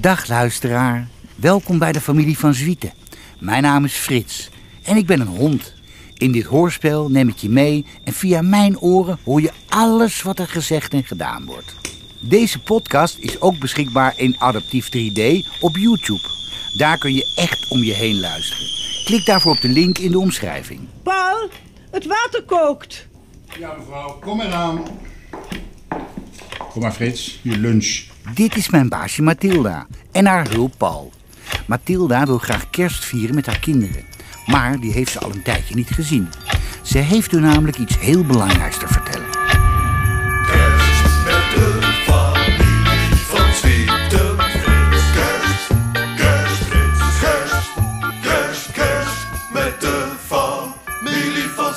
Dag luisteraar, welkom bij de familie van Zwieten. Mijn naam is Frits en ik ben een hond. In dit hoorspel neem ik je mee en via mijn oren hoor je alles wat er gezegd en gedaan wordt. Deze podcast is ook beschikbaar in adaptief 3D op YouTube. Daar kun je echt om je heen luisteren. Klik daarvoor op de link in de omschrijving. Paul, het water kookt. Ja, mevrouw, kom eraan. Kom maar, Frits, je lunch. Dit is mijn baasje Mathilda en haar hulp Paul. Mathilda wil graag kerst vieren met haar kinderen, maar die heeft ze al een tijdje niet gezien. Ze heeft u namelijk iets heel belangrijks te vertellen. Kerst met de familie van Kerst, met de familie van